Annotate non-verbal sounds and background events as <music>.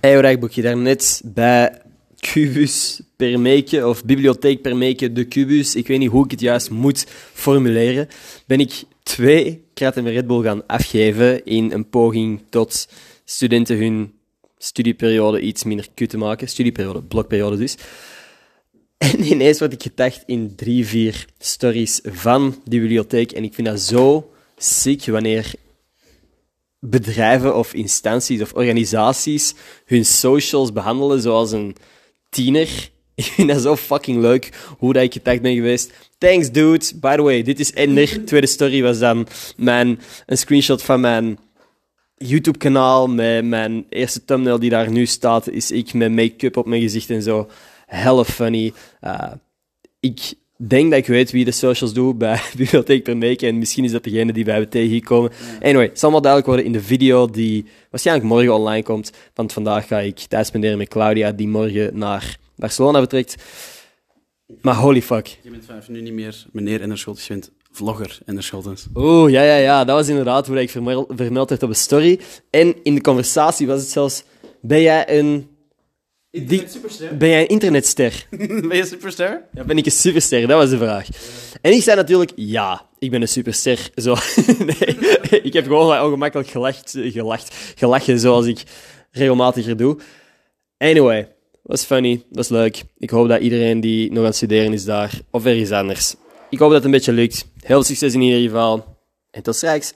Hey, wat ik boekje daarnet bij Cubus per meeke, of Bibliotheek per meeke, de Cubus, ik weet niet hoe ik het juist moet formuleren, ben ik twee kratten Red Bull gaan afgeven in een poging tot studenten hun studieperiode iets minder kut te maken. Studieperiode, blokperiode dus. En ineens word ik gedacht in drie, vier stories van die bibliotheek. En ik vind dat zo sick wanneer bedrijven of instanties of organisaties hun socials behandelen zoals een tiener. <laughs> Ik vind dat zo fucking leuk hoe dat ik getagd ben geweest. Thanks, dude. By the way, dit is Ender. Tweede story was dan mijn, een screenshot van mijn YouTube-kanaal. Met mijn eerste thumbnail die daar nu staat, is ik met make-up op mijn gezicht en zo. Hella funny. Uh, ik denk dat ik weet wie de socials doet bij <laughs> Bibliotheek per Meek. En misschien is dat degene die wij hebben tegengekomen. Anyway, het zal allemaal duidelijk worden in de video die waarschijnlijk morgen online komt. Want vandaag ga ik tijd spenderen met Claudia, die morgen naar Barcelona vertrekt. Maar holy fuck. Je bent vanaf nu niet meer meneer Enderscholtens, je bent vlogger Enderscholtens. Oeh, ja, ja, ja. Dat was inderdaad hoe ik vermeld, vermeld werd op een story. En in de conversatie was het zelfs... Ben jij een... Ben jij een internetster? <laughs> ben je superster? Ja, ben ik een superster? Dat was de vraag. En ik zei natuurlijk, ja, ik ben een superster. Zo. <laughs> nee, ik heb gewoon ongemakkelijk gelacht, gelacht, gelachen zoals ik regelmatiger doe. Anyway, was funny, was leuk. Ik hoop dat iedereen die nog aan het studeren is daar, of ergens anders. Ik hoop dat het een beetje lukt. Heel veel succes in ieder geval. En tot straks.